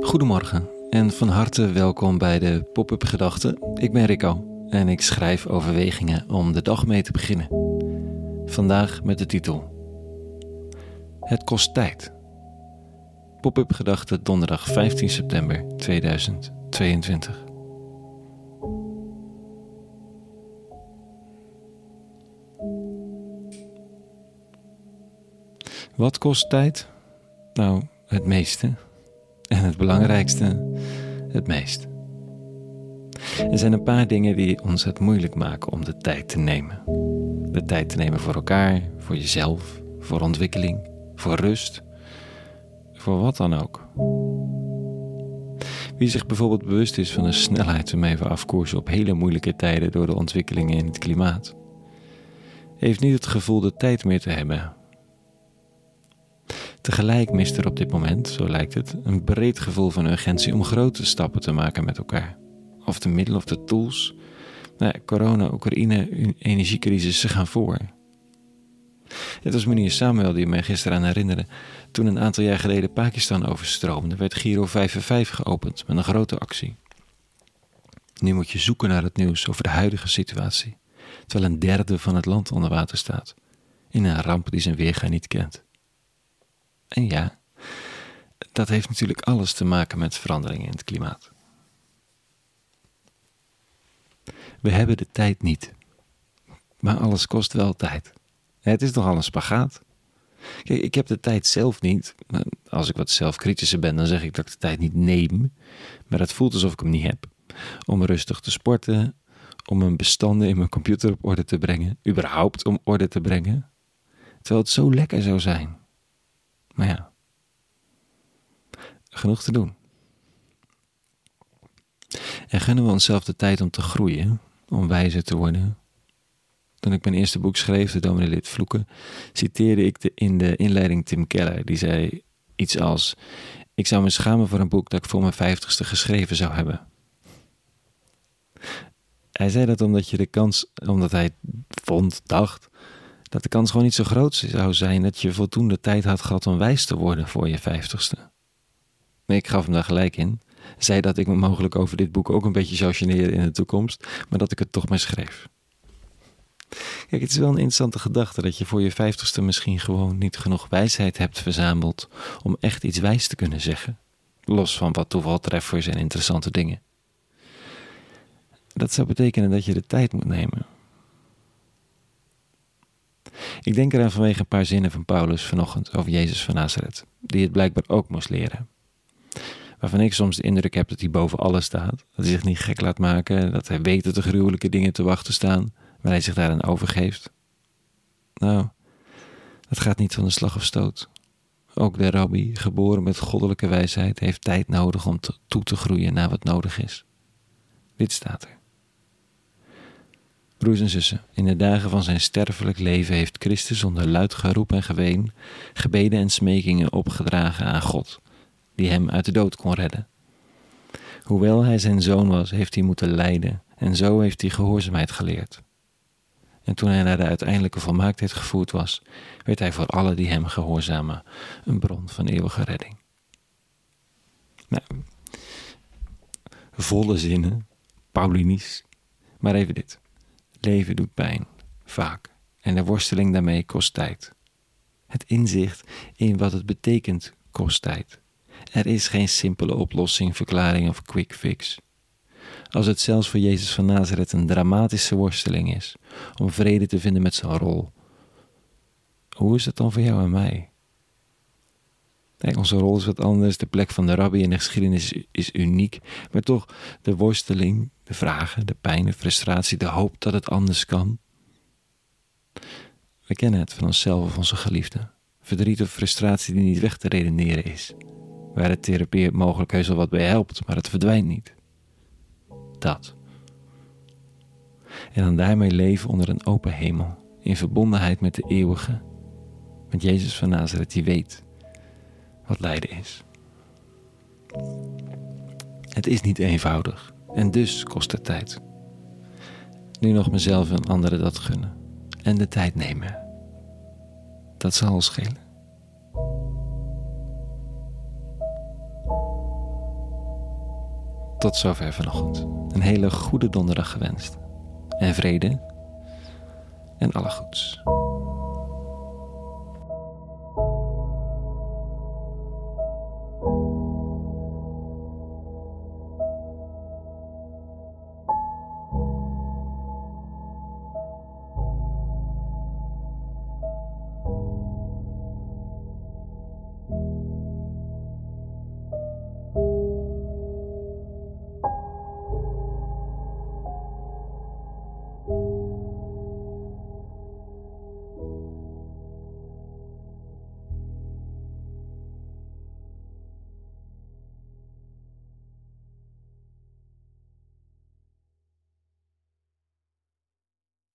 Goedemorgen en van harte welkom bij de Pop-up Gedachten. Ik ben Rico en ik schrijf overwegingen om de dag mee te beginnen. Vandaag met de titel Het kost tijd. Pop-up Gedachten donderdag 15 september 2022. Wat kost tijd? Nou, het meeste. Het belangrijkste, het meest. Er zijn een paar dingen die ons het moeilijk maken om de tijd te nemen. De tijd te nemen voor elkaar, voor jezelf, voor ontwikkeling, voor rust, voor wat dan ook. Wie zich bijvoorbeeld bewust is van de snelheid waarmee we afkoersen op hele moeilijke tijden door de ontwikkelingen in het klimaat, heeft niet het gevoel de tijd meer te hebben Tegelijk mist er op dit moment, zo lijkt het, een breed gevoel van urgentie om grote stappen te maken met elkaar. Of de middelen of de tools. Nou corona, Oekraïne, energiecrisis, ze gaan voor. Het was meneer Samuel die mij gisteren aan herinnerde. Toen een aantal jaar geleden Pakistan overstroomde, werd Giro 5 geopend met een grote actie. Nu moet je zoeken naar het nieuws over de huidige situatie, terwijl een derde van het land onder water staat, in een ramp die zijn weerga niet kent. En ja, dat heeft natuurlijk alles te maken met veranderingen in het klimaat. We hebben de tijd niet. Maar alles kost wel tijd. Het is toch al een spagaat? Kijk, ik heb de tijd zelf niet. Als ik wat zelfkritischer ben, dan zeg ik dat ik de tijd niet neem. Maar het voelt alsof ik hem niet heb. Om rustig te sporten, om mijn bestanden in mijn computer op orde te brengen, überhaupt om orde te brengen. Terwijl het zo lekker zou zijn. Maar ja, genoeg te doen. En gunnen we onszelf de tijd om te groeien, om wijzer te worden. Toen ik mijn eerste boek schreef, De Dominee Vloeken, citeerde ik in de inleiding Tim Keller. Die zei iets als: Ik zou me schamen voor een boek dat ik voor mijn vijftigste geschreven zou hebben. Hij zei dat omdat je de kans, omdat hij vond, dacht, dat de kans gewoon niet zo groot zou zijn dat je voldoende tijd had gehad om wijs te worden voor je vijftigste. Ik gaf hem daar gelijk in. Zei dat ik me mogelijk over dit boek ook een beetje zou generen in de toekomst, maar dat ik het toch maar schreef. Kijk, het is wel een interessante gedachte dat je voor je vijftigste misschien gewoon niet genoeg wijsheid hebt verzameld om echt iets wijs te kunnen zeggen. Los van wat toevaltreffers en interessante dingen. Dat zou betekenen dat je de tijd moet nemen ik denk eraan vanwege een paar zinnen van Paulus vanochtend over Jezus van Nazareth, die het blijkbaar ook moest leren. Waarvan ik soms de indruk heb dat hij boven alles staat, dat hij zich niet gek laat maken, dat hij weet dat er gruwelijke dingen te wachten staan, maar hij zich daaraan overgeeft. Nou, dat gaat niet van de slag of stoot. Ook de rabbi, geboren met goddelijke wijsheid, heeft tijd nodig om toe te groeien naar wat nodig is. Dit staat er. Broers en zussen, in de dagen van zijn sterfelijk leven heeft Christus onder luid geroep en geween, gebeden en smekingen opgedragen aan God, die hem uit de dood kon redden. Hoewel hij zijn zoon was, heeft hij moeten lijden en zo heeft hij gehoorzaamheid geleerd. En toen hij naar de uiteindelijke volmaaktheid gevoerd was, werd hij voor alle die hem gehoorzamen een bron van eeuwige redding. Nou, volle zinnen, Paulinisch, maar even dit. Leven doet pijn, vaak, en de worsteling daarmee kost tijd. Het inzicht in wat het betekent kost tijd. Er is geen simpele oplossing, verklaring of quick fix. Als het zelfs voor Jezus van Nazareth een dramatische worsteling is om vrede te vinden met zijn rol, hoe is het dan voor jou en mij? Onze rol is wat anders, de plek van de rabbi in de geschiedenis is uniek, maar toch de worsteling, de vragen, de pijn, de frustratie, de hoop dat het anders kan. We kennen het van onszelf of onze geliefden. Verdriet of frustratie die niet weg te redeneren is. Waar de therapie mogelijk heus wat bij helpt, maar het verdwijnt niet. Dat. En dan daarmee leven onder een open hemel, in verbondenheid met de eeuwige, met Jezus van Nazareth die weet wat lijden is. Het is niet eenvoudig en dus kost het tijd. Nu nog mezelf en anderen dat gunnen en de tijd nemen. Dat zal schelen. Tot zover vanochtend. Een hele goede donderdag gewenst. En vrede en alle goeds.